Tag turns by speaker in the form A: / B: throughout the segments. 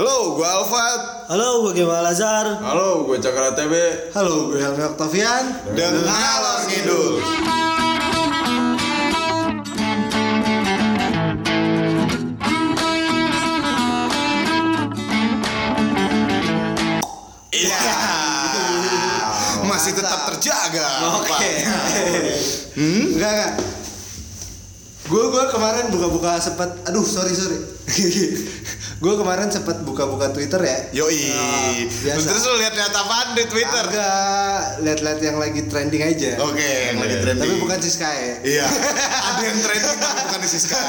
A: Halo, gue Alfat.
B: Halo, gue Kemal Lazar.
C: Halo, gue Cakra TB.
B: Halo, gue Helmi Oktavian.
A: Dan ngalor ngidul. Iya. Masih tetap terjaga.
B: Oke.
A: Hmm?
B: Enggak, enggak. Gue gue kemarin buka-buka sempat aduh sorry sorry gue kemarin sempat buka-buka Twitter ya
A: Yoi.
B: Ah, biasa.
A: Terus lu lihat-lihat apaan di Twitter?
B: agak lihat-lihat yang lagi trending aja
A: Oke, yang lagi trending.
B: tapi bukan Siska ya
A: Iya. Ada yang trending tapi bukan di Siska.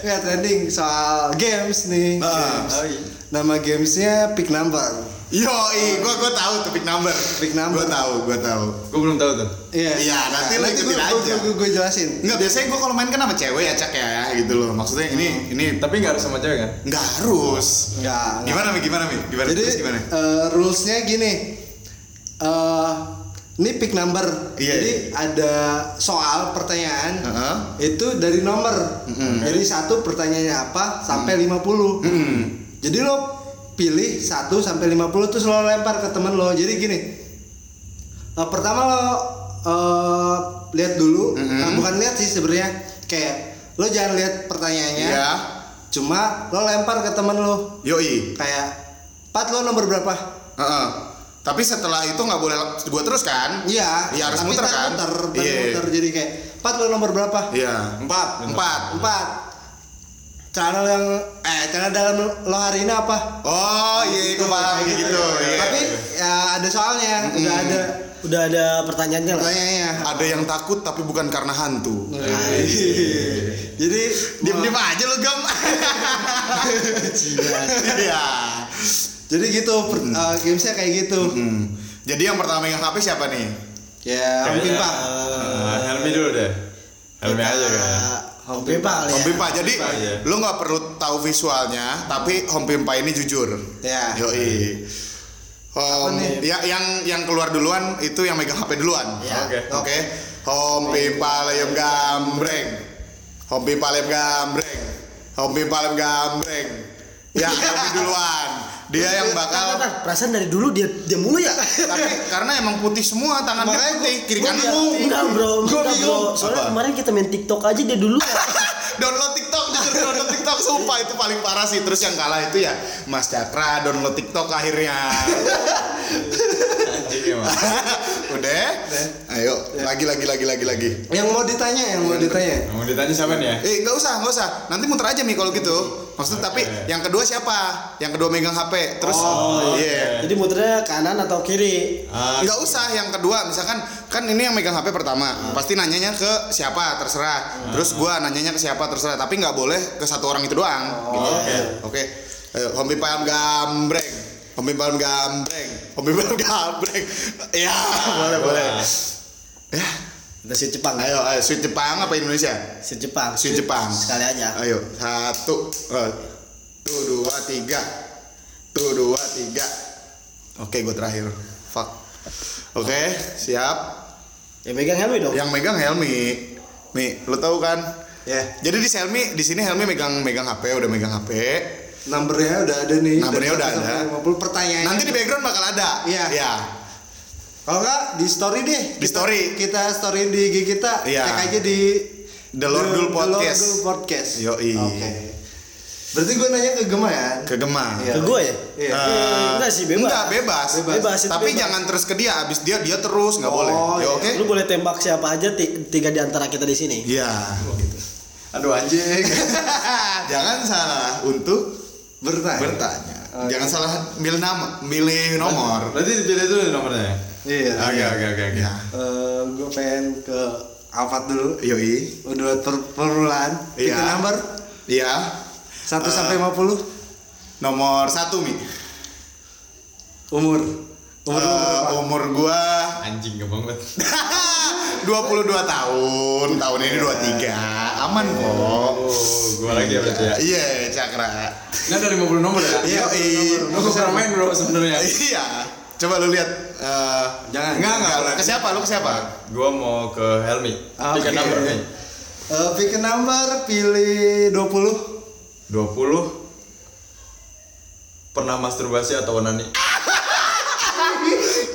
B: Nggak trending soal games nih
A: Ah.
B: Games. nama gamesnya pick number
A: Yoi, gua gua tahu tuh pick number.
B: Pick number.
A: Gua tahu, gua tahu.
C: Gue belum tahu tuh.
B: iya
A: Iya, nanti lu ikutin
B: gue,
A: aja.
B: gue, gue jelasin
A: Enggak, biasanya gua kalau main kan sama cewek ya, Cak ya, gitu loh. Maksudnya ini ini
C: Tapi nggak harus sama cewek kan?
A: nggak harus.
B: Enggak, enggak.
A: Gimana Mi? Gimana Mi? Gimana?
B: Jadi
A: Terus gimana?
B: eh, rulesnya gini, eh ini pick number.
A: Iya.
B: Jadi ada soal pertanyaan
A: Heeh.
B: itu dari nomor.
A: Mm-mm.
B: Jadi satu pertanyaannya apa sampai 50
A: Hmm.
B: Jadi lo pilih 1 sampai 50 terus lo lempar ke temen lo. Jadi gini. eh, pertama lo eh, lihat dulu,
A: Mm-mm.
B: Nah, bukan lihat sih sebenarnya kayak lo jangan lihat pertanyaannya.
A: Iya.
B: Cuma lo lempar ke temen lo
A: Yoi.
B: kayak Pat lo nomor berapa?
A: Heeh. Tapi setelah itu nggak boleh gua terus kan?
B: Iya.
A: Iya, harus muter kan?
B: Muter,
A: Iya.
B: muter jadi kayak Pat lo nomor berapa?
A: Iya.
C: Empat.
A: Empat.
B: Empat. Channel yang eh channel dalam lo hari ini apa?
A: Oh iya, gua paham kayak gitu. Iya.
B: Tapi ya ada soalnya, udah ada
D: Udah ada pertanyaannya lah.
B: pertanyaannya.
A: ada yang takut tapi bukan karena hantu.
B: jadi
A: Diam-diam aja lo gam. Iya.
B: jadi gitu per- eh, gamesnya kayak gitu.
A: Hmm. Jadi yang pertama megang HP siapa nih?
B: Ya,
C: Kayaknya,
B: Pimpa.
C: eh, Helmi dulu deh. Helmi aja kan.
D: Home Pimpa ya.
A: Home Pimpa. Jadi
C: Pimpa, iya.
A: lu nggak perlu tahu visualnya, tapi Home Pimpa ini jujur.
B: Ya.
A: Yoi. Home,
B: nih?
A: ya, yang yang keluar duluan itu yang megang HP duluan.
D: Ya.
C: Oke.
A: Oke. Home Pimpa lem gambreng. Home Pimpa lem gambreng. Home Pimpa lem gambreng. Ya, duluan. Dia yang
D: Tar, tar,
A: bakal
D: tar. Perasaan dari dulu dia dia mulu ya.
A: tapi karena emang putih semua tangan dia putih, kiri kanan lu.
D: enggak bro, enggak bro.
A: bingung.
D: Soalnya
A: Apa?
D: kemarin kita main TikTok aja dia dulu.
A: download TikTok jujur download TikTok sumpah itu paling parah sih terus yang kalah itu ya Mas Cakra download TikTok akhirnya
C: Anjing emang.
A: udah ayo lagi lagi lagi lagi lagi
B: Yang mau ditanya, yang mau ditanya.
C: Mau ditanya siapa nih ya?
A: eh nggak usah nggak usah nanti muter aja nih kalau gitu maksud tapi yang kedua siapa? Yang kedua megang HP terus?
C: Oh,
A: iya.
D: Jadi muternya kanan atau kiri?
C: Ah,
A: nggak usah. Yang kedua misalkan kan ini yang megang HP pertama. Pasti nanyanya ke siapa? Terserah. Terus gua nanyanya ke siapa? Terserah. Tapi nggak boleh ke satu orang itu doang. Gitu.
C: oke.
A: oke. Ayo hobi paham gambreng. Hobi paham gambreng. Hobi paham gambreng. Ya boleh boleh. Ya
D: Kita si Jepang.
A: ayo ayo sweet Jepang apa Indonesia
D: Si Jepang.
A: sweet Jepang
D: Sekali aja.
A: ayo satu eh, tuh dua tiga tuh dua tiga oke gue terakhir fuck oke siap
D: Ya megang Helmi dong.
A: yang megang Helmi Mi, lu tahu kan?
B: Ya.
A: Jadi di Helmi, di sini Helmi megang megang HP, udah megang HP.
B: Numbernya udah ada nih.
A: Numbernya udah
B: 1 sampai
A: ada.
B: 50 pertanyaan.
A: Nanti di background bakal ada.
B: Iya.
A: Iya.
B: Kalau enggak di story deh.
A: Di
B: Kita-
A: story.
B: Kita story di IG kita.
A: Iya.
B: Tag aja di
A: The Lordul Podcast.
B: The Lordul Podcast.
A: Yoi.
B: Oke. Berarti gue nanya ke Gema ya?
A: Ke Gema.
B: Iya.
D: Ke gue ya?
B: Iya.
A: Eh,
D: enggak sih, bebas.
A: Enggak, bebas.
B: Bebas.
D: Bebas,
A: Tapi
D: bebas.
A: jangan terus ke dia, abis dia dia terus nggak
B: Oh,
A: boleh. Ya
B: iya.
A: oke?
D: Lu boleh tembak siapa aja ti- tiga di antara kita di sini.
A: Iya.
B: Aduh anjing.
A: Jangan salah untuk
B: Bertanya.
A: bertanya.
B: Oke.
A: Jangan salah milih nama, milih nomor.
C: Berarti dipilih dulu nomornya. Ya?
B: Iya.
C: Oke oke oke oke.
A: Ya.
B: gue pengen ke Alfat dulu.
A: Yoi.
B: Udah per permulaan.
A: Iya.
B: Kita number
A: Iya.
B: 1
A: Eh.
B: sampai 50
A: Nomor satu mi.
B: umur. Umur
A: Eh,
B: berapa?
A: umur gua
C: Anjing gampang banget.
A: 22 tahun. Tahun ini 23. Aman kok.
C: Oh, gua lagi ya berarti ya.
A: Iya, Cakra.
C: Ini ada 50 nomor ya?
A: Iya, iya.
C: Lu bisa main bro sebenarnya.
A: Iya. Coba lu lihat eh
B: Jangan.
A: Enggak, enggak. Ke siapa? Lu ke siapa?
C: Gua mau ke Helmi.
B: Oke.
C: Tiga number nih.
B: Eh, pick a number pilih 20
C: 20 Pernah masturbasi atau onani?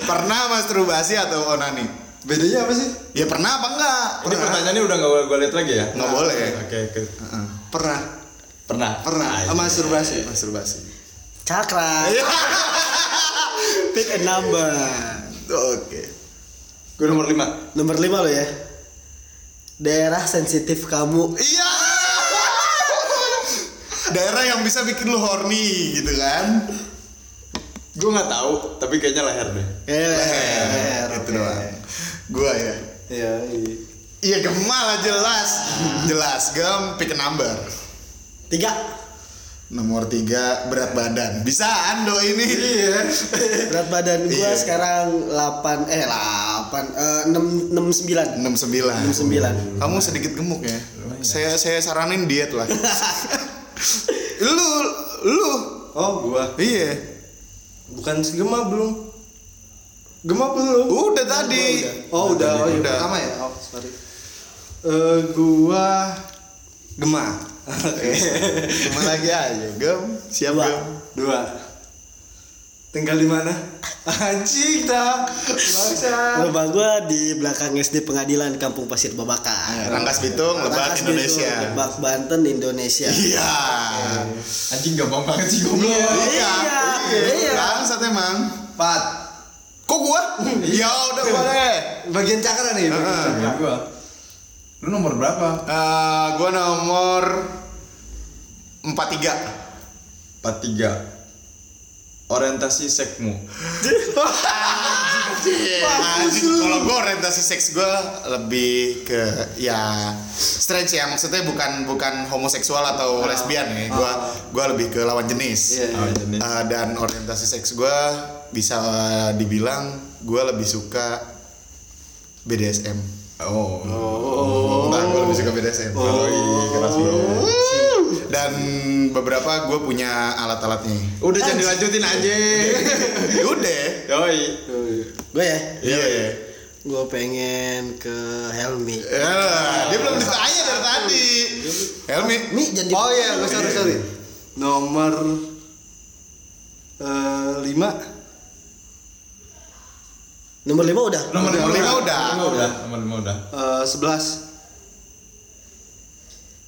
A: Pernah masturbasi atau onani?
B: Bedanya apa sih?
A: Ya pernah apa enggak?
C: Ini pertanyaannya udah nggak gue lihat lagi ya?
A: Nggak boleh.
C: Oke, oke.
B: Pernah.
C: Pernah.
B: Pernah.
C: Ah, iya.
B: Masturbasi.
A: Masturbasi.
D: Cakra. Pick a number.
A: Oke.
C: Gue nomor 5
D: Nomor 5 lo ya. Daerah sensitif kamu.
A: Iya. Daerah yang bisa bikin lu horny gitu kan?
C: Gue nggak tahu, tapi kayaknya leher deh.
D: Eh,
A: Leher, itu doang. Gua ya.
B: Iya, iya.
A: Iya gemal jelas. Jelas gem pick a number.
D: Tiga.
A: Nomor tiga berat badan. Bisa Ando ini. Iya.
D: Berat badan gua
A: Iya.
D: sekarang 8 eh 8 eh 6 69.
A: 69.
D: 69.
A: Kamu sedikit gemuk ya. Saya saya saranin diet lah. lu lu
B: Oh, gua.
A: iya.
B: Bukan si Gema belum. Gema belum.
A: Udah tadi.
B: Oh, udah. Oh, iya.
A: Udah.
B: Pertama ya? Oh, sorry. Eh, gua Gema. Oke.
A: Cuma lagi aja, gem. Siap
D: Dua.
A: gem.
B: Dua. Tinggal di mana? Anjing dah. Bangsa.
D: Rumah gua di belakang SD Pengadilan Kampung Pasir Babakan.
A: Rangkas Bitung, Lebak,
D: Rangkas Bitung,
A: Indonesia.
D: Lebak Banten Indonesia.
A: Iya.
C: Anjing gampang banget sih goblok.
A: Iya.
D: Iya.
A: Bangsat emang.
B: Empat.
A: Kok gua? ya udah boleh.
B: Bagian cakra nih. bagian cakra.
C: Ya gua. Lu nomor berapa?
A: Eh, gua nomor 43.
C: 43 Orientasi sekmu
A: Anjing, kalau gue orientasi seks gue lebih ke ya strange ya maksudnya bukan bukan homoseksual atau lesbian ya gue gua lebih ke lawan jenis
B: Iya.
C: Oh, jenis.
A: Eh, dan orientasi seks gue bisa dibilang gue lebih suka BDSM
C: Oh,
B: Oh.
A: Nah, gue lebih suka BDSM
C: Oh, iya, keras bro.
A: Dan beberapa gue punya alat-alatnya
C: Udah jangan dilanjutin aja.
A: udah
C: Yoi.
D: Gue ya,
A: iya
D: gue pengen ke Helmi.
A: Ya, dia belum ditanya dari tadi Helmi
D: Mi jadi
B: Oh iya, gua sorry sorry. Nomor eh, lima.
D: Nomor 5 udah.
C: Nomor
A: Nomor lima udah.
C: Nomor udah. Nomor lima udah.
B: eh, sebelas.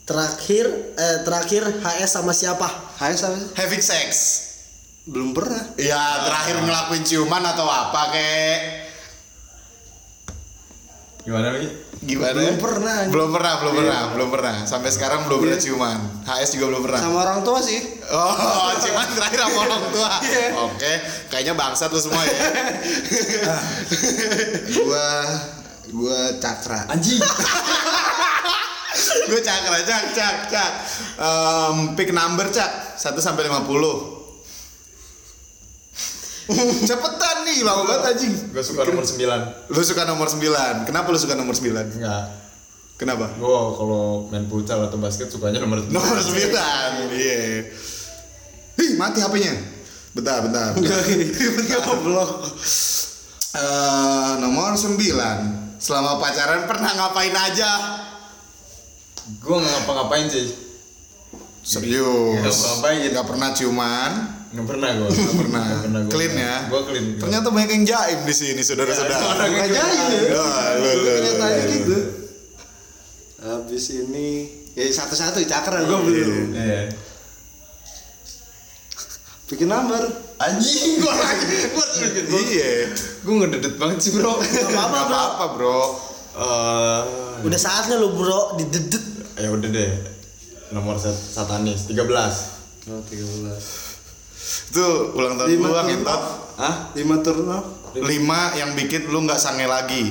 D: Terakhir eh terakhir HS sama siapa?
B: Hai sama sih?
A: having sex
B: Belum pernah.
A: Ya terakhir ngelakuin ciuman atau apa kek?
C: Gimana lagi?
A: Gimana?
B: Belum pernah.
A: Belum pernah, belum pernah, belum pernah. Sampai sekarang belum pernah
B: Iya.
A: ciuman. HS juga belum pernah.
B: Sama orang tua sih.
A: Oh, ciuman terakhir sama orang tua.
B: Iya.
A: Oke, kayaknya bangsat lu semua ya. gua gua cakra.
C: Anjing.
A: Gua cakra, cak, cak, cak. Em, pick number cak, 1 sampai 50. Cepetan nih, lama banget anjing.
C: Gue suka nomor 9
A: Lu suka nomor 9. Kenapa lu suka nomor 9?
C: Enggak.
A: Kenapa?
C: Gue kalau main futsal atau basket sukanya nomor 9
A: Nomor 9. Iya. Ih, mati HP-nya. Bentar, bentar. bentar.
B: Goblok.
A: Eh, nomor 9. Selama pacaran pernah ngapain aja?
C: Gue nggak ngapa-ngapain sih
A: Serius.
C: Nggak ngapain.
A: Nggak pernah ciuman.
C: Nggak pernah gue
A: Nggak pernah.
C: gua.
A: Clean ya.
C: Gue clean
A: Ternyata banyak yang jaim di sini, saudara-saudara.
C: orang yang
B: Aja ya. Kenyataannya gitu. Habis ini ya satu-satu cakra gua belum.
C: Iya
B: Bikin nomor.
C: Anjing gue lagi Gue
A: Iya.
C: Gue ngededet banget sih bro
D: Gak apa-apa
A: Nggak
D: bro.
A: apa-apa, Bro.
C: Eh,
D: Udah saatnya lu bro didedet.
C: Ya udah deh Nomor sat satanis 13
B: Oh, 13.
A: Itu ulang tahun
B: Lima
A: gua ngentot.
B: off.
C: Hah?
B: 5 turn off.
A: Lima yang bikin lu nggak sange lagi.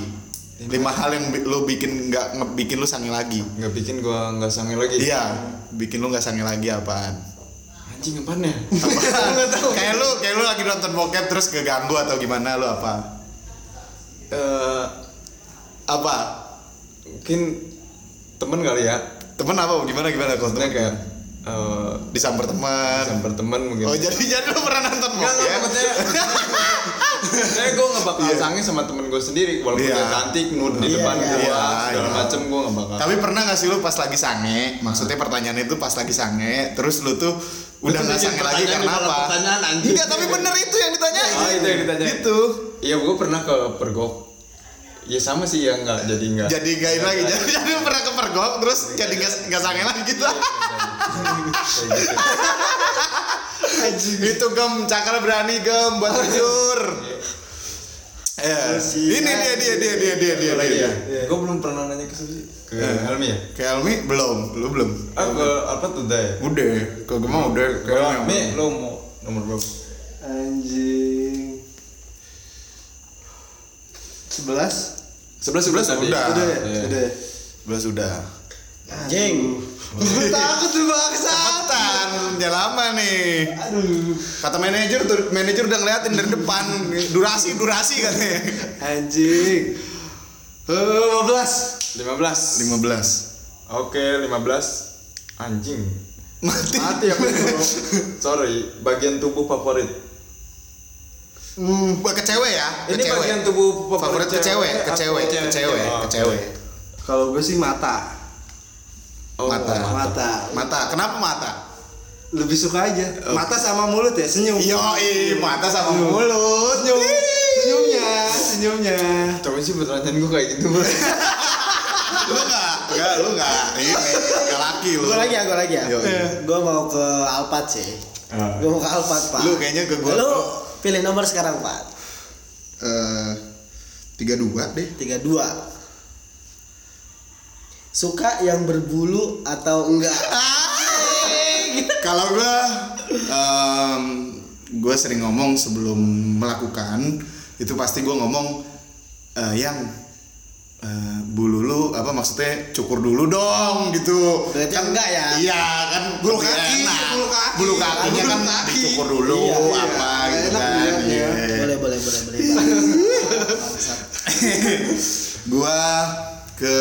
A: Lima hal yang bi- lu bikin nggak nge- bikin lu sange lagi.
C: Nggak bikin gue nggak sange lagi
A: Iya, bikin lu nggak sange lagi apaan?
C: Anjing apaan ya?
A: kayak lu kayak lu lagi nonton bokep terus keganggu atau gimana lu apa?
C: Eh,
A: Apa?
C: Mungkin Temen kali ya
A: Temen apa? Gimana gimana kalau temen?
C: kayak eh
A: Disamper teman.
C: Sampai temen mungkin
A: Oh jadi jadi lu pernah nonton
C: enggak,
A: bokep?
C: maksudnya Saya gue gak bakal sange sama temen gue sendiri Walaupun
A: Iya.
C: dia cantik, nude di
D: Iya,
C: depan
D: iya,
C: gue
A: iya,
C: Segala
A: iya.
C: macem gue gak bakal
A: Tapi pernah gak sih lu pas lagi sange? Maksudnya pertanyaan itu pas lagi sange, terus lu tuh udah nggak sange lagi karena apa
C: pertanyaan, anjing.
A: enggak tapi bener itu yang ditanyain
C: Oh, itu yang ditanyain.
A: gitu
C: Iya, gue pernah ke pergok. Ya sama sih ya nggak jadi nggak.
A: jadi nggak ini lagi jadi, jadi lu pernah ke pergok terus jadi nggak nggak sange lagi gitu
C: gitu.
A: itu gem cakra berani gem buat jujur ya ini dia dia dia dia dia dia
C: Lagi ya. Gue belum pernah nanya ke Susi. Ke Helmi ya?
A: ke Elmi belum lu belum
C: Ah, ke apa tuh udah ya?
A: udah ke Gema udah ke
C: Ke
A: Elmi
C: Mi, lo mau nomor berapa?
B: Anjing. 11
C: Sebelas sebelas tadi.
A: Udah.
B: Udah ya?
C: Iya.
B: Udah.
A: Belas sudah
D: Jeng.
B: Gue takut tuh bangsa.
A: cepetan udah lama nih
B: Aduh.
A: kata manajer tuh manajer udah ngeliatin dari depan durasi durasi katanya
B: Anjing. Eh, 15.
C: Lima belas.
A: 15
C: Oke, lima belas. Anjing.
A: mati
C: Mati bro. Sorry, bagian tubuh favorit.
B: Hmm.
A: buat ke cewek ya ke
C: Ini
A: cewek.
C: bagian tubuh
A: favorit ke cewek ke cewek ke cewek
C: Oh,
A: ke cewek
B: Kalau gue sih mata.
C: Oh,
A: Mata.
B: Mata.
A: mata kenapa mata
B: Lebih suka aja. Mata sama mulut ya, senyum.
A: yo mata sama mulut
B: Senyum. Senyumnya, senyumnya.
C: Coba sih pertanyaan gue kayak gitu
A: lu nggak nggak lu nggak ini nggak laki lu
D: Gue lagi ya, gue lagi ya.
A: Yo, iya.
D: Gue mau ke Alphard sih.
C: Ah.
D: Gue mau ke Alphard, Pak.
A: Lu kayaknya ke gua.
D: Lu pilih nomor sekarang, Pak.
A: Eh, tiga dua deh
D: 32. Suka yang berbulu atau enggak?
A: kalau gua em, gua sering ngomong sebelum melakukan itu pasti gua ngomong eh, yang eh, bulu lu apa maksudnya cukur dulu dong gitu
D: Berarti enggak ya?
A: iya kan
B: Bulu kaki, bulu kaki.
A: bulu kakinya
B: Bulu
A: kan
B: kaki.
A: dicukur dulu
D: Iya, iya.
A: apa
B: Nggak
A: gitu kan
B: dilihatnya.
A: Iya.
D: Boleh, boleh, boleh, boleh.
A: Gua ke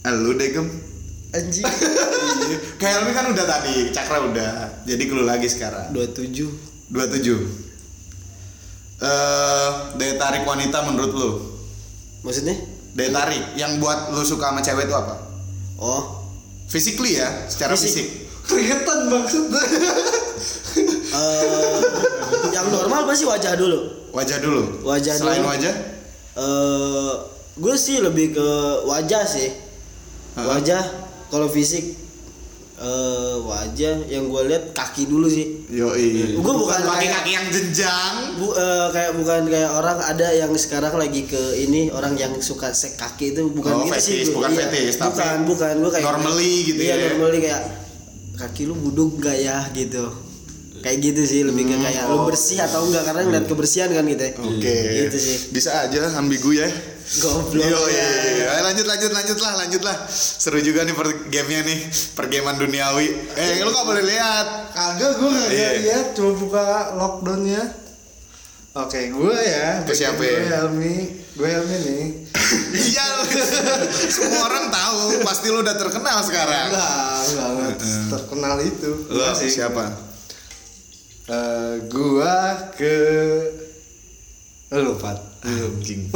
A: eh, lu deh gem
D: Anjing.
A: kayak Elmi kan udah tadi cakra udah jadi lu lagi sekarang
D: 27.
A: 27 eh daya tarik wanita menurut lu
D: Maksudnya?
A: Daya tarik yang buat lu suka sama cewek itu apa
D: Oh,
A: physically ya secara
D: Fisik.
A: fisik,
B: Keringetan maksud.
D: eh yang normal pasti wajah dulu.
A: wajah dulu
D: Wajah
A: selain
D: dulu.
A: wajah
D: Eh, gue sih lebih ke wajah sih. Wajah, kalau fisik eh wajah yang gue lihat kaki dulu sih.
A: yoi.
D: Gua bukan
A: pakai
D: kayak-
A: kaki yang jenjang.
D: Bu, eh, kayak bukan kayak orang ada yang sekarang lagi ke ini orang yang suka sek kaki itu bukan
A: Oh,
D: gitu sih
A: fetish,
D: gua.
A: bukan
D: Iya,
A: fetish, tapi
D: bukan bukan. Gue kayak
A: normally gitu.
D: iya,
A: ya.
D: normally kayak kaki lu buduk gak ya? gitu. Kayak gitu sih lebih ke kayak lu bersih atau enggak karena ngeliat kebersihan kan gitu ya.
A: Hmm. oke.
D: Gitu sih.
A: Bisa aja ambigu ya
D: goblok
A: Yo,
D: ya.
A: Ayo lanjut lanjut lanjut lah lanjut lah seru juga nih per gamenya nih pergaman duniawi eh lu gak boleh lihat
B: Kagak gue kagak
A: Iya.
B: lihat, coba buka lockdownnya. Oke, gue ya.
A: Ke siapa
B: Gue
A: ya?
B: Helmi, gue Helmi nih.
A: iya semua orang tahu pasti lu udah terkenal sekarang
B: Enggak, enggak, enggak terkenal itu.
A: lu siapa
B: Eh, gua ke lu Pat.
A: Anjing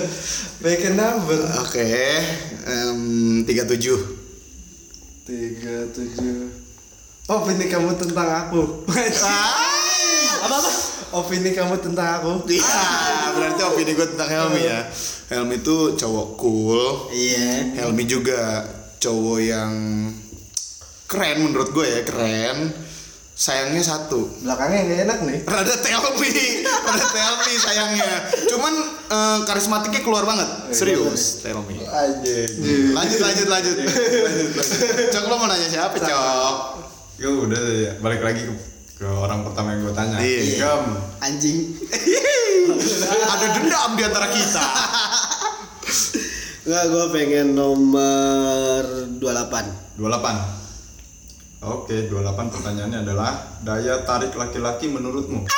B: Back number.
A: oke tiga tujuh
B: Tiga tujuh. Opini kamu tentang aku.
D: apa apa
B: Opini kamu tentang aku.
A: Iya, berarti opini gue tentang Helmi ya. Helmi itu cowok cool.
D: iya
A: Helmi juga cowok yang keren menurut gue ya, keren. Sayangnya satu,
B: Belakangnya nggak enak nih.
A: rada Telmi, rada Telmi sayangnya. Cuman eh, karismatiknya keluar banget, serius Telmi.
B: Aja.
A: Lanjut lanjut lanjut. lanjut, lanjut. Cok lo mau nanya siapa cok?
C: Gue udah deh, ya. balik lagi ke, ke orang pertama yang gue tanya.
A: Iya.
D: Anjing
A: Ada dendam di antara kita.
D: Enggak, gue pengen nomor 28
C: 28 Oke, 28 pertanyaannya adalah daya tarik laki-laki menurutmu?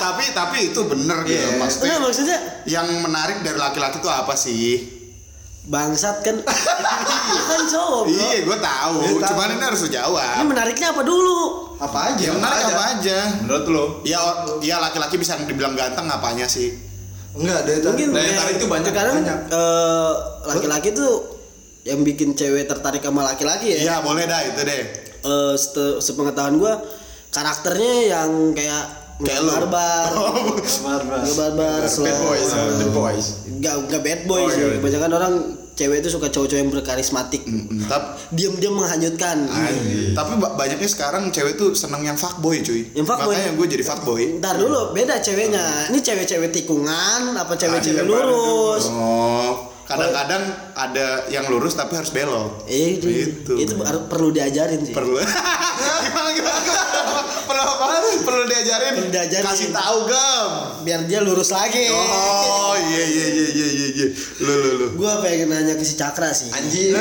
A: tapi tapi itu bener gitu
B: Iya.
A: maksudnya.
D: Maksudnya
A: Yang menarik dari laki-laki itu apa sih?
D: bangsat kan kan cowok bro
A: Iya, gue tahu.
B: Tahu.
A: Cuman ini harus lu
D: ini
A: jawab.
D: menariknya apa dulu
B: Apa aja?
A: Ya menarik apa aja?
C: Menurut lo?
A: Ya, ya laki-laki bisa dibilang ganteng apanya sih?
B: Enggak, dari tadi.
D: mungkin
C: Daya tarik itu banyak,
D: sekarang
B: banyak.
D: eh, laki-laki tuh yang bikin cewek tertarik sama laki-laki ya
A: Iya, boleh dah itu deh.
D: eh, sete- sepengetahuan gua karakternya yang kayak
A: Kayak lu.
D: barbar
B: barbar
D: nggak barbar
C: Bad boys, bad boys.
D: nggak nggak bad boy
C: Oh,
D: sih kebanyakan orang cewek itu suka cowok-cowok yang berkarismatik
A: Mm, tap-
D: diam-diam menghanyutkan
A: Anjing. Tapi ba- banyaknya sekarang cewek tuh seneng yang fuckboy cuy.
D: Yang fuckboy?
A: Makanya gue jadi fuckboy.
D: Ntar dulu beda ceweknya. Ini cewek-cewek tikungan apa cewek-cewek
C: Ah, iya,
D: lurus?
A: Oh, kadang-kadang ada yang lurus tapi harus belok.
D: Eh, itu,
A: Itu.
D: itu harus perlu diajarin sih.
A: Perlu. gimana gimana? Perlu apa? Perlu diajarin.
D: Perlu diajarin.
A: Kasih tahu gam.
D: Biar dia lurus lagi.
A: Oh iya iya iya iya iya iya. Lu lu lu.
D: Gua pengen nanya ke si Cakra sih.
A: Anjing.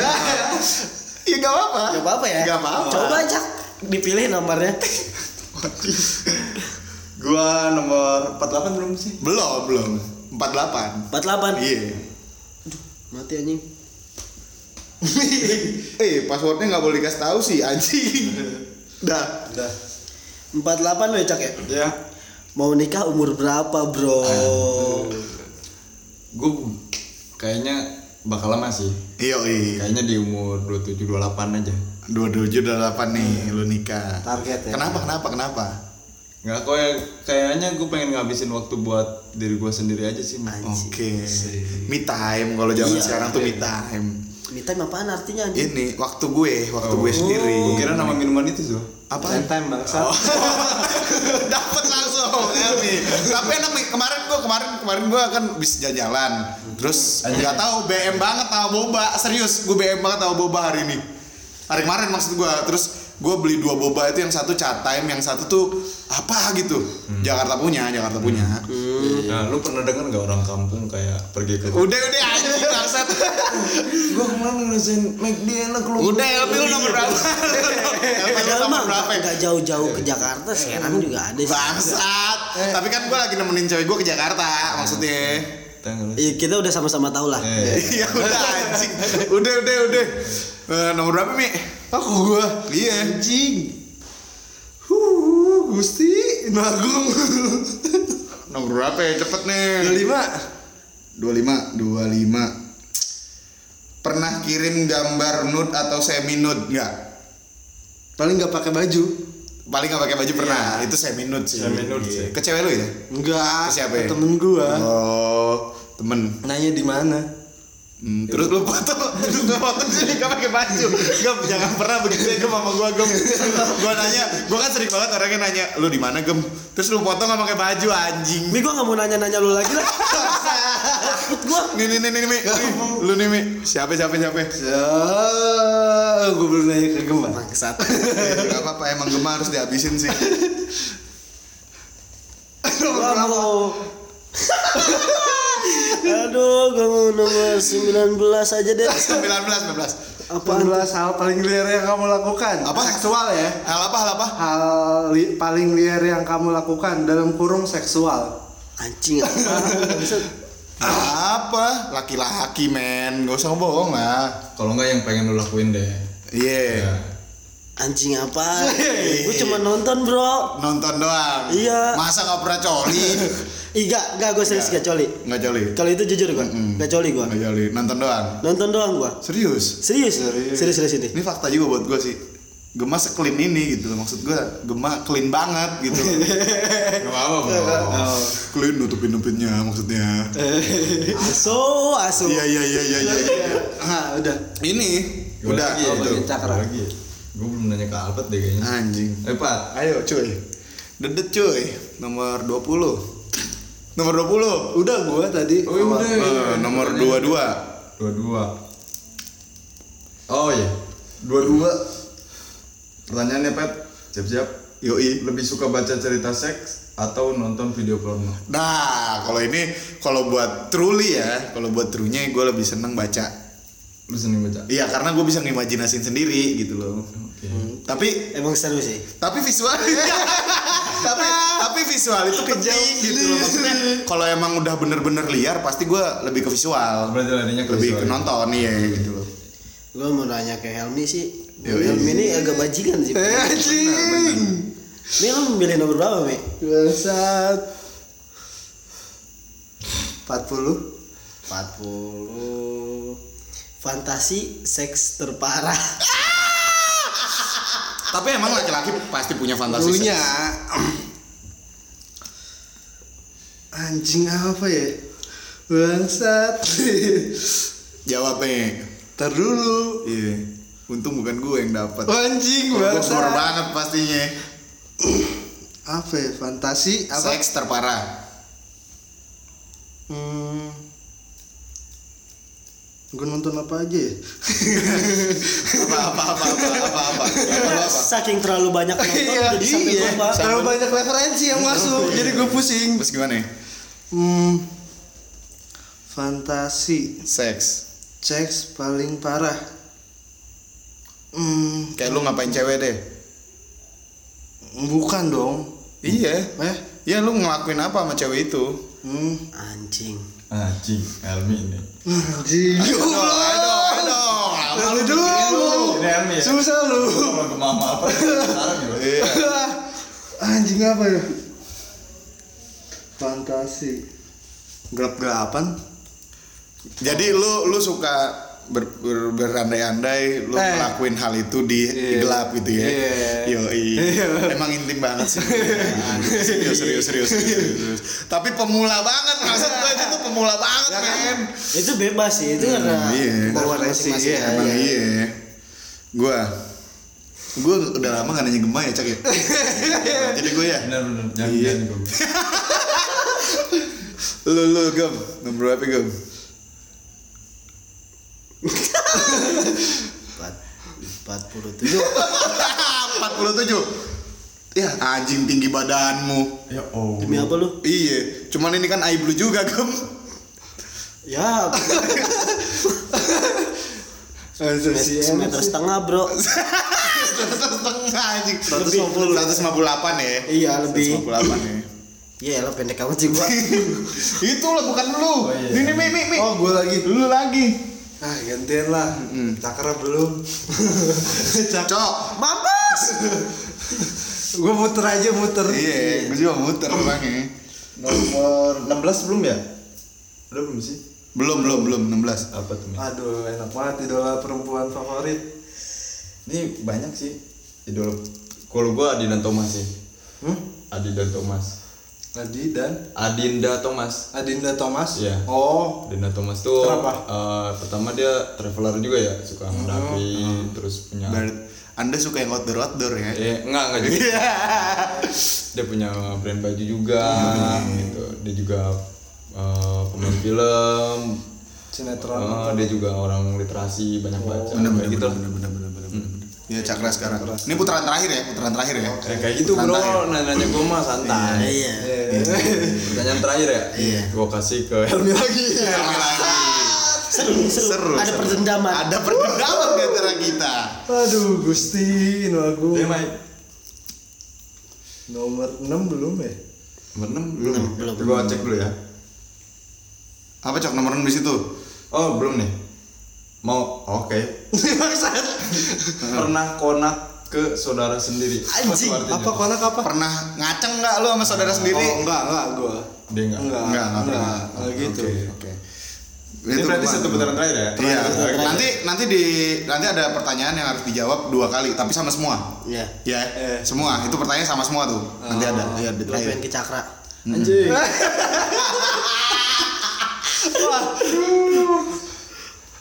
A: Ya gak apa-apa.
D: Gak apa-apa ya?
A: Gak apa-apa.
D: Coba Cak dipilih nomornya.
C: Gua nomor 48 belum sih?
A: Belum belum. 48.
D: 48.
A: Iya.
D: Mati anjing.
A: eh passwordnya nggak boleh dikasih tahu sih anjing. Dah.
C: Udah.
D: 48 ya Cak ya?
C: Ya.
D: Mau nikah umur berapa, Bro?
C: Gue kayaknya bakal lama sih.
A: Iya iya.
C: Kayaknya di umur 27 28 aja.
A: Dua tujuh delapan nih lu nikah.
B: Target ya?
A: Kenapa kenapa kenapa?
C: Nggak kok ya, kayaknya gue pengen ngabisin waktu buat diri gue sendiri aja sih.
A: Oke. Me time kalau zaman
D: Iya.
A: sekarang tuh me time.
D: Me time apaan artinya anjing?
A: Ini waktu gue, waktu gue sendiri.
C: Gue kira nama minuman itu tuh.
A: apa?
B: time bangsa
A: Dapat langsung Elmi. Tapi enak nih kemarin gue kemarin kemarin gue kan bisa jalan-jalan. Terus nggak tahu BM banget sama boba. Serius, gue BM banget sama boba hari ini. Hari kemarin maksud gue. Terus gue beli dua boba itu yang satu chat time, yang satu tuh apa gitu. Jakarta punya, Jakarta punya.
C: Nah, lu pernah dengar nggak orang kampung kayak pergi ke
A: Udah udah anjing bangsat.
C: Gue kemarin ngerasain McD enak lu.
A: Udah Elmi lu nomor berapa? Lu
D: Padahal mah
A: berapa?
D: nggak jauh-jauh ke Jakarta, Serang juga ada sih.
A: Bangsat. Tapi kan gue lagi nemenin cewek gue ke Jakarta maksudnya.
C: Tanggal.
D: Iya, kita udah sama-sama tahu lah.
C: Eh,
A: Iya udah anjing. Udah udah udah. Eh, nomor berapa Mi?
B: Aku gua
A: Iya.
B: anjing huh gusti nagung
A: Nomor berapa ya? Cepet nih.
B: lima
A: 25 25 Pernah kirim gambar nude atau semi nude enggak?
B: paling nggak pakai baju
A: Paling nggak pakai baju pernah. Itu semi nude sih.
C: Semi nude
A: Iya.
C: sih.
A: Ke cewek lu ya?
B: enggak
A: Ke siapa ya?
B: temen gua
A: Oh, temen.
B: nanya di mana
A: Hmm, terus lu foto, terus lu foto sini gak pakai baju. Gem, jangan pernah begitu ya gem sama gua gem. gua nanya, gua kan sering banget orangnya nanya, lu di mana gem? Terus lu foto gak pakai baju anjing.
D: Mi gua nggak mau nanya-nanya lu lagi lah. Takut gua.
A: Nih nih nih nih, nih, Mi. Nih, Lu nih Mi. Siapa siapa siapa?
B: ya gua belum nanya ke Gemma
D: Bangsat.
A: Eh, Gak apa-apa emang gem harus dihabisin sih.
D: Gua mau Aduh, gua mau nomor 19 aja deh.
A: 19 19.
D: Apaan?
B: 18 hal paling liar yang kamu lakukan
A: Apa?
B: seksual ya
A: Hal apa hal apa?
B: hal li- paling liar yang kamu lakukan dalam kurung seksual
D: Anjing apa?
A: Apa? Laki-laki men, gak usah bohong lah.
C: Kalau nggak yang pengen lu lakuin deh.
A: Iya.
C: Ya.
D: Anjing apa? Gua cuma nonton, Bro.
A: Nonton doang.
D: Iya.
A: Masa gak pernah coli?
D: Ih, gak, gak, gue serius gak coli
A: Nggak coli.
D: Kalau itu jujur gue, gak coli gue
A: Nggak coli. Nonton doang.
D: Nonton doang gue
A: Serius?
D: Serius? Serius, serius ini
A: Ini fakta juga buat gue sih. Gema seclean ini gitu maksud gue Gema clean banget gitu
C: Gak apa-apa bro.
A: clean nutupin nutupinnya maksudnya
D: Aso, aso
A: iya iya iya iya iya
B: nah udah
A: ini udah
C: lagi
A: itu
B: bagian cakra.
C: Gua lagi. Gue belum nanya ke Alfred deh kayaknya.
A: anjing
C: Eh Pat,
A: ayo cuy dedet cuy nomor 20 nomor 20
B: udah gua tadi
C: Oh, iya, udah.
A: Eh, nomor 22
C: dua-dua. Oh iya, dua-dua. Pertanyaannya Pat, siap-siap.
A: yoi
C: Lebih suka baca cerita seks atau nonton video porno?
A: nah kalau ini kalau buat truly ya kalau buat trunya gue lebih seneng baca
C: Lu seneng baca?
A: iya karena gue bisa ngimajinasin sendiri gitu loh.
C: Oke.
A: tapi
D: Emang seru sih.
A: Tapi visual tapi tapi visual itu penting gitu loh. Maksudnya kalau emang udah bener-bener liar pasti gue lebih ke visual.
C: Berarti larinya ke
A: lebih ke
C: visual.
A: nonton iya gitu loh.
D: Gue mau nanya ke Helmi sih.
A: Yoi.
D: Helmi ini agak bajingan sih.
B: Eh anjing.
D: Mi lu memilih nomor berapa Mi?
B: bangsat. 40
D: 40 Fantasi seks terparah
A: Tapi emang laki-laki pasti punya fantasi
B: Punya.
A: seks.
B: Anjing apa ya? Bangsat.
A: Jawab nih.
B: Ntar dulu.
A: Iya. Untung bukan gue yang dapat.
B: Anjing
A: Gue
B: bangsat.
A: banget pastinya.
B: Apa ya? Fantasi apa?
A: Seks terparah.
B: Hmm. Gue nonton apa aja ya?
A: Apa apa apa apa apa apa. Apa apa.
D: Saking terlalu banyak nonton jadi sampai
B: iya.
D: lupa.
B: Terlalu banyak referensi yang masuk, jadi gue pusing.
A: Terus gimana nih?
B: Hmm. Fantasi,
A: Seks.
B: seks paling parah. Hmm,
A: Kayak lu ngapain cewek deh?
B: bukan dong.
A: Iya.
B: Eh,
A: Ya lu ngelakuin apa sama cewek itu?
B: hmm.
D: Anjing.
C: Anjing, Helmi ini.
B: Anjing.
A: Ayo dong, ayo dong, ayo dong. Lama
B: Lalu
A: lu
B: dulu.
C: Ini Helmi ya?
B: Susah lu.
C: Kalau ke mama apa? Ya?
A: Iya.
B: Anjing apa ya? Fantasi. Gelap-gelapan.
A: Jadi lu lu suka ber, ber- berandai-andai lu
B: Eh.
A: ngelakuin hal itu di, di
B: Iya.
A: gelap gitu ya.
B: Iya.
A: Yoi. Emang intim banget sih. serius, serius, serius, serius, serius. Tapi pemula banget maksud gue itu pemula banget
B: Ya kan?
D: Itu bebas sih, itu karena
A: iya.
D: kemauan
B: Referensi,
D: masing-masing.
B: iya,
A: Emang iya. Gua Gue udah lama gak nanya gemma ya cak ya Jadi gue ya
C: Bener bener, jangan
A: Iya.
C: jangan gue.
A: Lu lu gem Nomor berapa gem
D: Empat empat puluh tujuh.
A: 47 Ya anjing tinggi badanmu
C: Ya oh.
D: Demi apa lu?
A: Iya Cuman ini kan eye blue juga gem
D: Ya, semeter setengah bro.
A: setengah anjing
B: 150.
A: 158 ya
D: Iya, lebih.
A: 158 ya
D: Iya lo pendek amat sih gua.
A: Itu lah bukan lu
C: iya.
A: Ini mi mi mi
B: Oh, gue lagi.
A: Lu lagi
B: Ah, gantian lah. Cakra belum. Cak.
A: Cok
D: Mampus.
B: Gue muter aja muter.
A: Iya Gue juga muter orangnya
C: Nomor 16 belum ya? Udah belum sih?
A: Belum belum belum 16
C: Apa tuh?
B: Aduh, enak banget idola perempuan favorit.
C: Ini banyak sih. Idol. Kalau gua Adi dan Thomas sih.
B: Hmm?
C: Adi dan Thomas.
B: Adi dan
C: Adinda Thomas.
B: Adinda Thomas.
C: Iya.
B: Oh,
C: Adinda Thomas tuh
B: Kenapa?
C: eh, pertama dia traveler juga ya, suka mendaki, terus punya
A: Ber- Anda suka yang outdoor outdoor ya
C: Eh, enggak, enggak juga. dia punya brand baju juga gitu. Dia juga eh, pemain film.
B: sinetron.
C: Eh, dia juga orang literasi, banyak baca.
A: bener
C: kayak
A: bener
C: gitu.
A: bener bener bener bener bener ya cakra sekarang ini putaran terakhir ya putaran terakhir ya
C: Eh, kayak gitu
A: Putaran
C: bro, nanya-nanya gue mah santai.
D: Iya.
C: Pertanyaan terakhir ya?
D: Iya.
C: Gue kasih ke Helmi lagi.
A: Helmi lagi
D: Seru, seru.
A: Seru,
D: Ada
A: seru.
D: perdendaman.
A: ada perdendaman di antara kita
B: Aduh, Gusti, aku.
C: Main
B: Nomor 6 belum ya?
C: nomor 6 belum. ya?
D: belum.
C: Gue cek dulu ya.
A: apa cok nomor enam di situ
C: Oh, belum nih. Mau oke.
B: Maksud
C: Pernah konak ke saudara sendiri.
D: Anjing,
C: Apa
B: konak apa?
A: pernah ngaceng nggak lu sama saudara sendiri
B: Oh, enggak, enggak gua.
C: Dia enggak.
B: Enggak,
A: Enggak, enggak pernah.
B: enggak gitu.
A: Oke, oke.
C: Ini
A: Itu
C: berarti satu putaran terakhir ya?
A: Iya,
D: Terakhir.
A: nanti nanti di nanti ada pertanyaan yang harus dijawab dua kali, tapi sama semua.
D: Iya.
A: Ya, semua. Itu pertanyaan sama semua tuh. Nanti ada, iya di
D: Lo
A: terakhir.
D: ke cakra.
C: Anjing.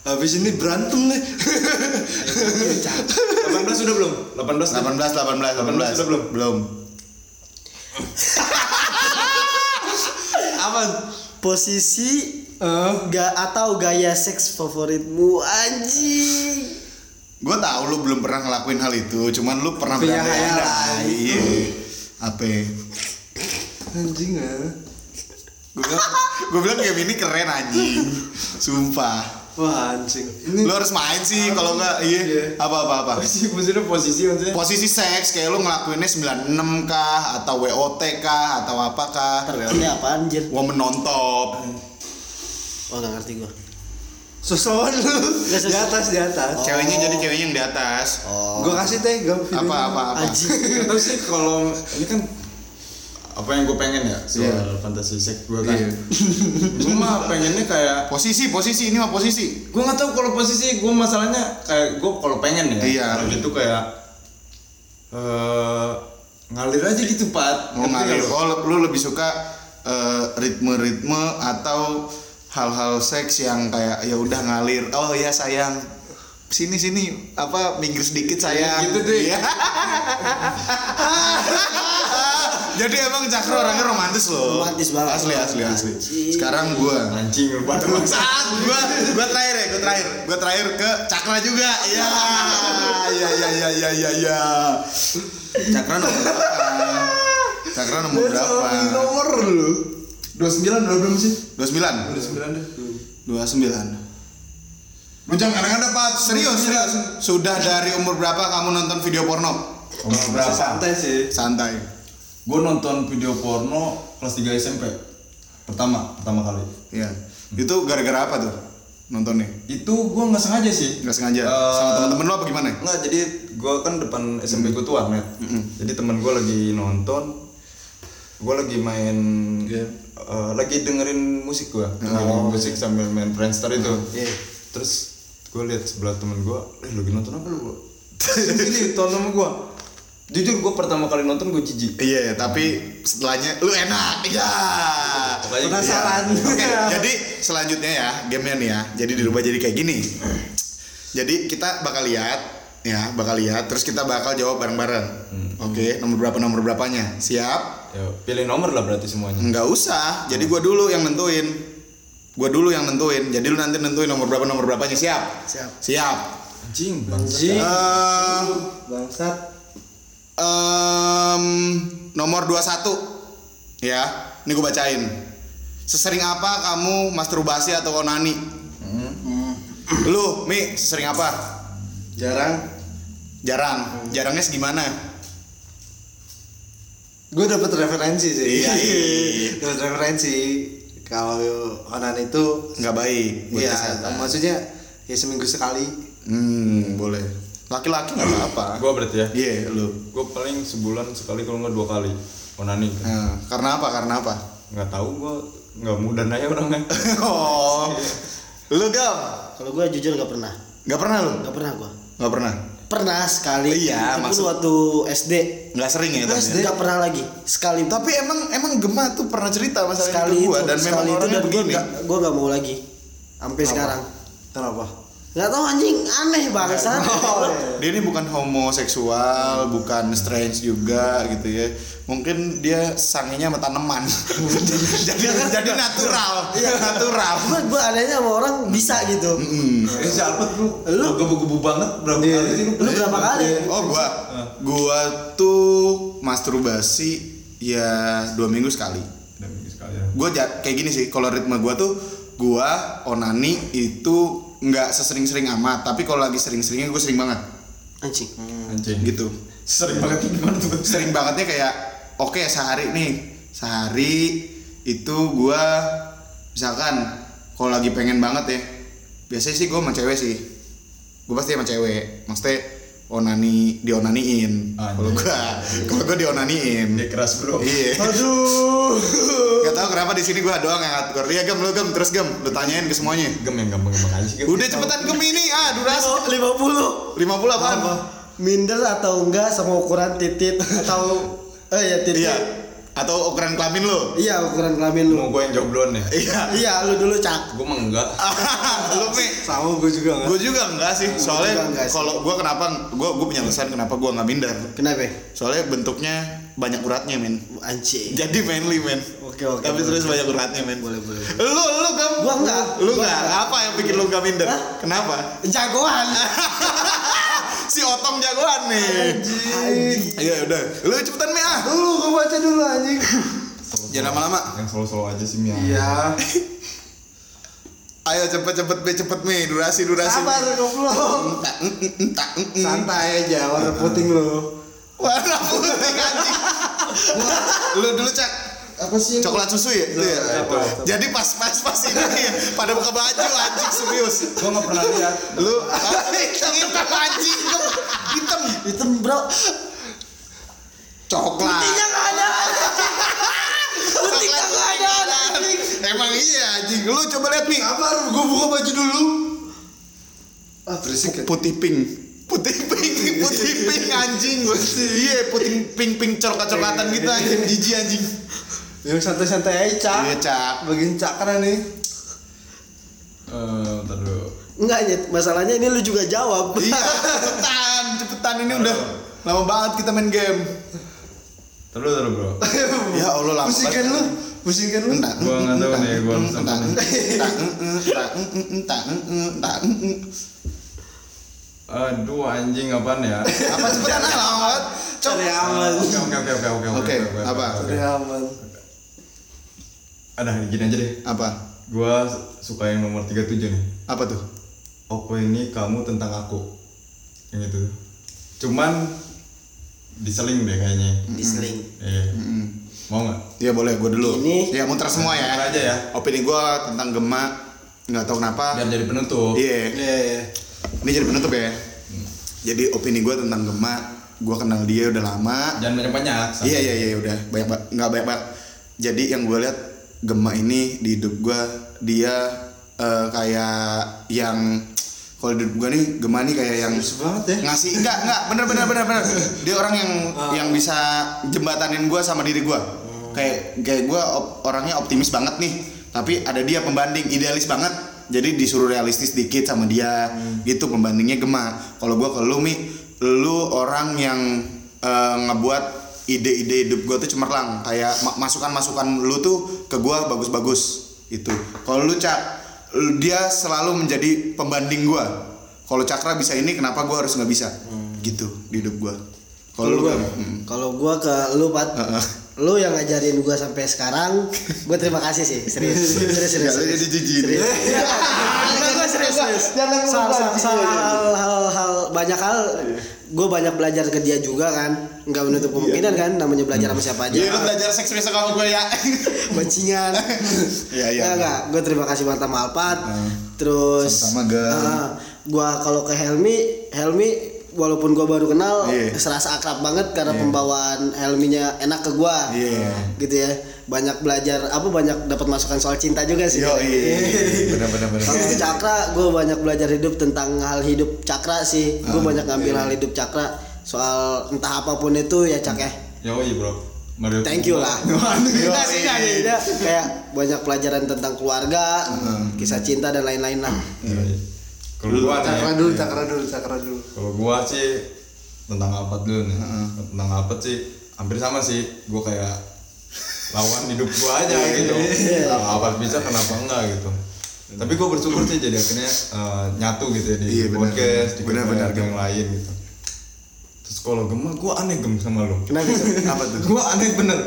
B: Habis ini berantem nih.
C: 18 sudah belum? 18 nih?
A: 18, 18, 18.
C: sudah belum?
A: Belum.
B: Aman.
D: Posisi
B: Eh,
D: ga atau gaya seks favoritmu anjing.
A: Gue tahu lu belum pernah ngelakuin hal itu, cuman lu pernah
B: Punya
A: berandai-andai.
B: hayalan.
A: Iya. Apa?
B: anjing ah.
A: Gue bilang, gue bilang game ini keren anjing. Sumpah.
B: Wah, anjing.
A: Lu
B: Ini
A: harus main sih kalau enggak iya.
B: Iya.
A: Apa apa apa.
C: Posisi maksudnya posisi maksudnya?
A: Posisi seks kayak lu ngelakuinnya 96 kah atau WOT kah atau apa kah?
D: WOT apa anjir?
A: Woman non top.
D: Oh gak ngerti gua.
B: susuan lu. Di atas, di atas.
A: Ceweknya jadi ceweknya yang di atas.
D: Oh.
B: Gua kasih teh, gua.
A: Apa apa apa.
D: Anjing.
C: Tau sih kalau ini kan apa yang gue pengen ya soal
A: Iya.
C: fantasi seks gue kan.
A: Iya.
C: gue mah pengennya kayak
A: Posisi posisi ini mah posisi.
C: gue nggak tahu kalau posisi gue masalahnya kayak gue kalau pengen ya
A: Iya.
C: kalau itu kayak eh ngalir aja gitu Pat.
A: Mau
C: Ngerti
A: ngalir. Oh, lu lebih suka eh, ritme-ritme atau hal-hal seks yang kayak ya udah ngalir. Oh ya sayang. Sini sini apa minggir sedikit sayang.
C: Gitu deh.
A: Iya. Jadi emang Cakra orangnya romantis loh.
D: Romantis banget.
A: Asli asli asli. Sekarang gua
C: Anjing lu pada
A: Saat gua gua terakhir ya, gua terakhir. Gua terakhir ke Cakra juga. Iya. Iya iya iya iya iya iya. Cakra nomor berapa? Cakra nomor berapa?
B: nomor lu 29 udah belum sih
A: 29.
B: 29 deh
A: 29.
C: Lu jangan ada Pat.
A: Serius, serius. Sudah dari umur berapa kamu nonton video porno?
C: Umur berapa?
B: santai sih
A: Santai.
C: Gue nonton video porno kelas 3 SMP. Pertama, pertama kali.
A: Iya. Itu gara-gara apa tuh? Nontonnya?
C: Itu gue nggak sengaja sih.
A: Nggak sengaja.
C: Eh,
A: Sama temen-temen lo apa gimana?
C: Enggak, jadi gue kan depan SMP gue tuh warnet. Jadi teman gue lagi nonton, gue lagi main
B: Game.
C: eh, lagi dengerin musik gue, dengerin musik sambil main Friendster itu.
B: Iya.
C: Terus gue lihat sebelah temen gue, eh lagi nonton apa lu? Ini tonton sama gue. Jujur gue pertama kali nonton gue jijik.
A: Iya, tapi setelahnya lu enak. Iya.
B: Penasaran.
A: Oke, jadi selanjutnya ya, gamenya nih ya. Jadi dirubah jadi kayak gini. Jadi kita bakal lihat ya, bakal lihat terus kita bakal jawab bareng-bareng. Oke, nomor berapa nomor berapanya? Siap?
C: Ya, pilih nomor lah berarti semuanya.
A: Enggak usah. Jadi gua dulu yang nentuin. Gua dulu yang nentuin. Jadi lu nanti nentuin nomor berapa nomor berapanya. Siap?
B: Siap.
A: Siap.
C: Anjing,
B: Anjing.
A: Eh,
B: bangsat
A: em, nomor 21 ya ini gue bacain sesering apa kamu masturbasi atau onani lu mi sering apa
B: jarang
A: jarang jarangnya segimana
B: gue dapet referensi sih
A: Iya.
B: dapet referensi kalau onan itu
A: nggak baik buat
B: iya
A: kesehatan.
B: maksudnya ya seminggu sekali.
A: Hmm boleh. Laki-laki nggak apa-apa.
C: Gue berarti ya.
A: iya lu.
C: Gue paling sebulan sekali kalau nggak dua kali onani.
A: Nah, karena apa? Karena apa?
C: Nggak tahu gue nggak mudah aja orangnya.
A: oh. Lu gam?
D: Kalau gue jujur nggak pernah,
A: nggak pernah lu?
D: Nggak pernah gue.
A: nggak pernah
D: Pernah sekali.
A: Iya,
D: Itu
A: maksud-
D: waktu SD.
A: nggak sering ya tapi ya?
D: Nggak pernah lagi. Sekali.
A: tapi emang emang Gema tuh pernah cerita masalah
D: sekali
A: itu
D: itu,
A: gua dan memang
D: sekali itu
A: orangnya
D: dan gue
A: begini
D: gue nggak mau lagi. Sampai sekarang.
B: kenapa
D: Nggak tahu anjing aneh bangsa.
A: dia ini bukan homoseksual bukan strange juga gitu ya mungkin dia sanginya sama tanaman jadi jadi natural natural
D: gue gue anehnya sama orang bisa gitu.
C: Eh siapa lu?
D: Lu?
C: gebu-gebu banget berapa kali sih lu?
D: Lu berapa kali?
A: oh gua gua tuh masturbasi ya dua minggu sekali
C: Udah minggu sekali ya.
A: gua kayak gini sih kalau ritme gua tuh gua onani itu nggak sesering-sering amat tapi kalau lagi sering-seringnya gue sering banget
D: Anjing.
C: Anjing.
A: gitu
C: Sering banget gimana tuh?
A: sering bangetnya kayak oke sehari nih sehari itu gua misalkan kalau lagi pengen banget ya biasanya sih gua sama cewek sih gua pasti sama cewek maksudnya onani dionaniin. Kalau gua kalau gua dionaniin.
C: Dia keras bro.
A: iya.
B: Aduh.
A: Gak tau kenapa di sini gua doang yang ngatur. Iya gem lu gem terus gem. Lu tanyain ke semuanya.
C: Gem yang gampang-gampang aja sih.
A: Udah cepetan gem ini. Ah durasi.
D: Lima puluh.
A: 50 apaan?
D: Minder atau enggak sama ukuran titit atau eh ya titit.
A: iya atau ukuran kelamin lu
D: Iya ukuran kelamin lu.
C: Mau gue yang duluan ya?
A: iya
D: Iya lu dulu cak.
C: Gue mah enggak.
A: lu Mi
B: sama gue juga nggak
A: gue juga enggak sih
D: juga
A: soalnya
D: enggak
A: kalau gue kenapa gue gue punya alasan kenapa gue nggak minder
D: Kenapa?
A: soalnya bentuknya banyak uratnya men
D: Anjing.
A: jadi manly men
D: Oke oke.
A: tapi terus banyak uratnya men
D: Boleh boleh.
A: lu lu gam
D: Gua enggak.
A: lu enggak
D: enggak.
A: apa yang bikin lu gak minder kenapa
D: Jagoan.
A: si otong jagoan nih. Iya udah. Lu cepetan mi ah
B: dulu gue baca dulu anjing.
A: Jangan lama-lama.
C: Yang solo-solo aja sih Mia.
B: iya.
A: Ayo cepet cepet mi cepet mi durasi durasi.
B: Sabar goblok santai aja warna puting lo
A: warna putih anjing. Lu dulu cak
B: apa sih?
A: Coklat susu ya? Itu ya?
B: Apa, apa.
A: jadi pas pas pas ini ya, pada buka baju anjing serius.
C: Gue nggak pernah lihat.
A: lu hitam hitam anjing hitam. Hitam.
D: Hitam bro.
A: coklat.
D: Putihnya nggak ada. Putihnya nggak ada. anjing.
A: emang iya anjing. Lu coba lihat nih
B: sabar gue buka baju dulu. Ah berisik ya.
A: Putih pink. Putih pink putih pink. anjing. Gue iya putih pink pink coklat coklatan gitu anjing. Jijik anjing
B: Yang santai-santai aja cak.
A: Iya, Cak.
B: Bagian cakra nih.
C: Eh, ntar dulu.
D: Enggak Nyet, masalahnya ini lu juga jawab.
A: iya cepetan cepetan ini udah lama banget kita main game
C: Ntar dulu, ntar dulu, bro.
A: ya allah lama
B: Pusingkan lu. Pusingkan lu.
A: Entah,
C: Gua nggak tahu nih, gua
A: entah, entah, entah, entah.
C: Aduh anjing apaan ya?
A: apa cepetan ah lama banget cok
B: Cari aman.
C: Oke oke oke oke oke
A: Oke, apa?
B: Cari aman.
C: Ada gini aja deh.
A: apa
C: Gua suka yang nomor 37 nih.
A: apa tuh
C: Oppo ini kamu tentang aku. Yang itu. Cuman diseling deh kayaknya.
D: Diseling.
C: Iya. Mau nggak?
A: Iya boleh, gue dulu.
D: Ini-
A: ya muter semua ya.
C: Muter aja ya.
A: Opini gue tentang Gema nggak tahu kenapa.
C: Biar jadi penutup.
A: Iya,
B: Iya iya.
A: ini jadi penutup ya. Jadi opini gue tentang Gema, gue kenal dia udah lama.
C: Jangan banyak banyak.
A: Iya iya iya udah banyak ba- nggak banyak banyak. Jadi yang gue lihat Gema ini di hidup gue dia eh, kayak yang kalau di hidup gue nih Gema nih kayak yang
B: Serius banget ya.
A: ngasih enggak enggak bener bener bener bener. Dia orang yang yang bisa jembatanin gue sama diri gue kayak kayak gue orangnya optimis banget nih. Tapi ada dia pembanding idealis banget. Jadi disuruh realistis dikit sama dia. Gitu pembandingnya Gema kalau gue ke lu mi lu orang yang eh, ngebuat ide-ide hidup gue tuh cemerlang. Kayak ma- masukan-masukan lu tuh ke gue bagus-bagus itu kalau lu cak dia selalu menjadi pembanding gua. Kalau cakra bisa ini kenapa gua harus nggak bisa? Gitu di hidup gua. Kalau lu hmm.
D: kalau gua ke lu Pat,
A: Heeh.
D: Lu yang ngajarin gua sampai sekarang, gua terima kasih sih, serius, serius, serius.
A: Lu
D: serius.
A: jadi jijik.
D: Serius. Serius, serius.
B: Jangan
D: Soal,
B: lupa,
D: soal, soal
B: iya, iya.
D: hal, hal, hal, banyak hal, gua banyak belajar ke dia juga kan, nggak menutup kemungkinan kan, namanya belajar sama siapa aja.
A: Iya lu belajar seks besok sama gue ya
D: Bajingan.
A: Iya, iya.
D: Enggak. Gue terima kasih banget sama Alpat. Terus ah, gua kalau ke Helmi, Helmi walaupun gua baru kenal
A: Iya.
D: serasa akrab banget karena pembawaan Helminya enak ke gua.
A: Iya.
D: Gitu ya. Banyak belajar apa banyak dapat masukan soal cinta juga sih.
A: yo iya benar benar benar
D: Kalau Cakra, gue banyak belajar hidup tentang hal hidup Cakra sih. Gue
A: Ah,
D: banyak ngambil
A: iya.
D: hal hidup Cakra soal entah apa pun itu ya Cak ya.
C: Yoi bro. Mario
D: Thank you lah.
A: Yo,
D: sih, sih. Dia kayak banyak pelajaran tentang keluarga, kisah cinta dan lain-lain lah.
C: Yoi. Kalau gua
B: Cakra dulu, cakra dulu, cakra dulu.
C: kalau gua sih tentang apa dulu nih? Tentang apa sih? Hampir sama sih. Gua kayak lawan hidup gua aja gitu. Apa bisa kenapa enggak gitu. Tapi gua bersyukur sih jadi akhirnya eh, nyatu gitu ya di
A: Iya,
C: podcast, di
A: Benar,
C: benar,
A: benar,
C: yang lain gitu. Terus kalau gemah gua aneh gem sama lu.
D: Kenapa
A: apa tuh
C: Gua aneh bener.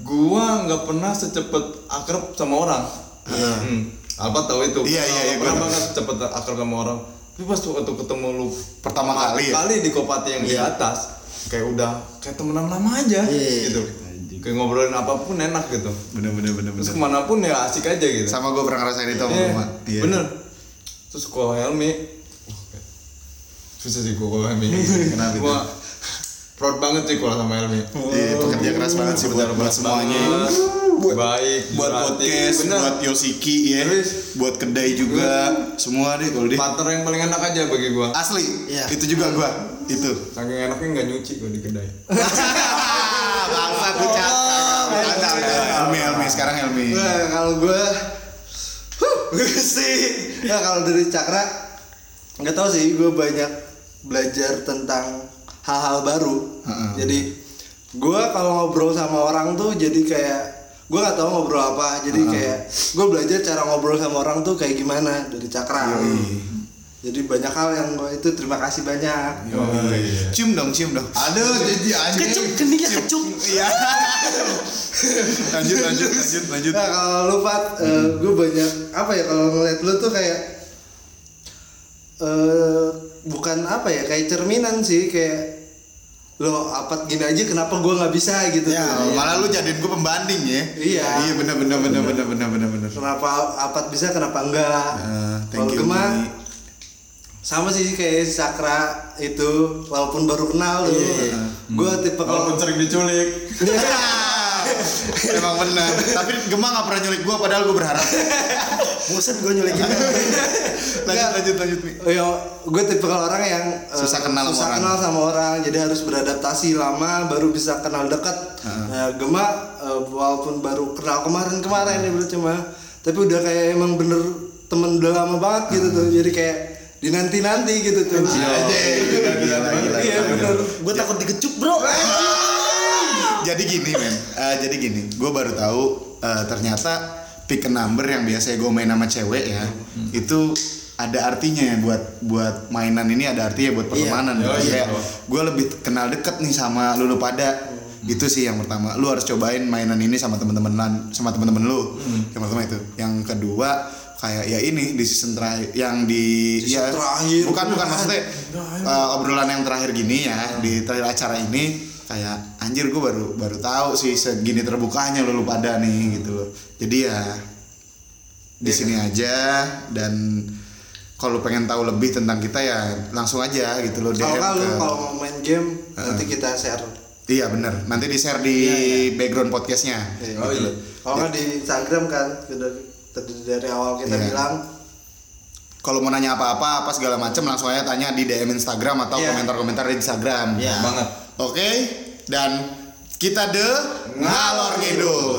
C: Gua nggak pernah secepet akrab sama orang. Hmm. Alpa tahu itu.
A: Iya, iya, iya, tahu.
C: banget cepet akrab sama orang. Tapi pas waktu ketemu lu
A: Pertama kali ya?
C: kali di Kopati yang di atas, kayak udah kayak temenan lama aja
D: Iya.
C: gitu. Kayak ngobrolin apa pun enak gitu.
A: bener bener bener
C: Terus
A: bener
C: ke mana pun ya asik aja gitu.
A: sama gue pernah ngerasain itu sama
C: Iya,
A: iya
C: Bener. Terus kalau Helmi, susah sih gua kalau Helmi.
A: Kenapa itu?
C: Proud banget sih kalau sama Helmi.
A: Iya, pekerja keras banget sih buat buat semuanya
C: Buat, baik,
A: buat podcast,
C: Bener.
A: buat Yoshiki ya,
C: Terus?
A: buat kedai juga, semua deh kalau dia.
C: partner yang paling enak aja bagi gua.
A: Asli,
D: Iya.
A: itu juga gua, itu.
C: Saking enaknya nggak nyuci gua di kedai.
A: Bangsa tuh cat. Ada, ada. Helmi, Helmi, sekarang Helmi.
B: Nah, kalau gue sih ya kalau dari cakra nggak tahu sih gue banyak belajar tentang hal-hal baru
A: Heeh.
B: jadi gue kalau ngobrol sama orang tuh jadi kayak gue nggak tahu ngobrol apa jadi kayak gue belajar cara ngobrol sama orang tuh kayak gimana dari cakra jadi banyak hal yang gue itu terima kasih banyak
C: Oh, iya.
A: Cium dong, cium dong. Aduh, jadi anjing.
D: Kecup, keningnya kecup.
A: Iya. lanjut, lanjut, lanjut, lanjut.
B: Nah kalau lu Pat, gue banyak apa ya kalau ngeliat lu tuh kayak eh bukan apa ya kayak cerminan sih kayak lo apat gini aja kenapa gue nggak bisa gitu
D: Ya,
B: tuh.
A: Malah lu jadiin gua pembanding ya.
B: Iya.
A: Iya, bener, bener, bener, bener, bener, bener, bener.
B: kenapa apat bisa kenapa enggak
A: thank
B: kalau
A: Mi.
B: sama sih kayak Sakra itu walaupun baru kenal lu
D: Iya,
B: gue tipe kalau
C: Walaupun sering diculik.
A: Emang benar tapi Gemma nggak pernah nyulik gue padahal gue berharap
D: bosan gue nyulikin
A: lanjut lanjut lanjut Mi.
B: Oh, ya, gue tipe orang yang eh,
A: Susah kenal sama
B: susah
A: orang.
B: kenal sama orang, jadi harus beradaptasi lama baru bisa kenal dekat. Nah, Gema eh, walaupun baru kenal kemarin-kemarin ya berarti mah, tapi udah kayak emang bener temen udah lama banget gitu tuh, jadi kayak dinanti-nanti gitu tuh. Iya bener.
D: gue takut dikecup bro
A: jadi gini men. Eh, jadi gini. Gue baru tahu eh, ternyata pick a number yang biasanya gue main sama cewek ya itu ada artinya ya buat buat mainan ini ada artinya buat pertemanan.
C: Iya.
A: Kayak
C: Iya.
A: gue lebih kenal deket nih sama lulu pada. Itu sih yang pertama. Lu harus cobain mainan ini sama temen-temen sama temen-temen lu. Yang pertama itu. Yang kedua kayak ya ini di season terakhir yang di
B: Season
A: ya
B: terakhir.
A: bukan bukan maksudnya uh, obrolan yang terakhir gini ya di terakhir acara ini kayak anjir gue baru baru tahu sih segini terbukanya lu pada nih gitu loh jadi ya di sini aja dan kalau pengen tahu lebih tentang kita ya langsung aja gitu loh
B: Kalau
A: DM ke-
B: kalau mau main game nanti kita share.
A: iya bener nanti di share di background podcastnya
B: Iya.
C: Oh iya.
B: Kalau nggak di Instagram kan dari awal kita
A: Iya.
B: bilang
A: kalau mau nanya apa-apa apa segala macam langsung aja tanya di DM Instagram atau
B: Iya.
A: komentar-komentar di Instagram
D: Iya.
C: banget
A: Oke, dan kita de ngalor ngidul.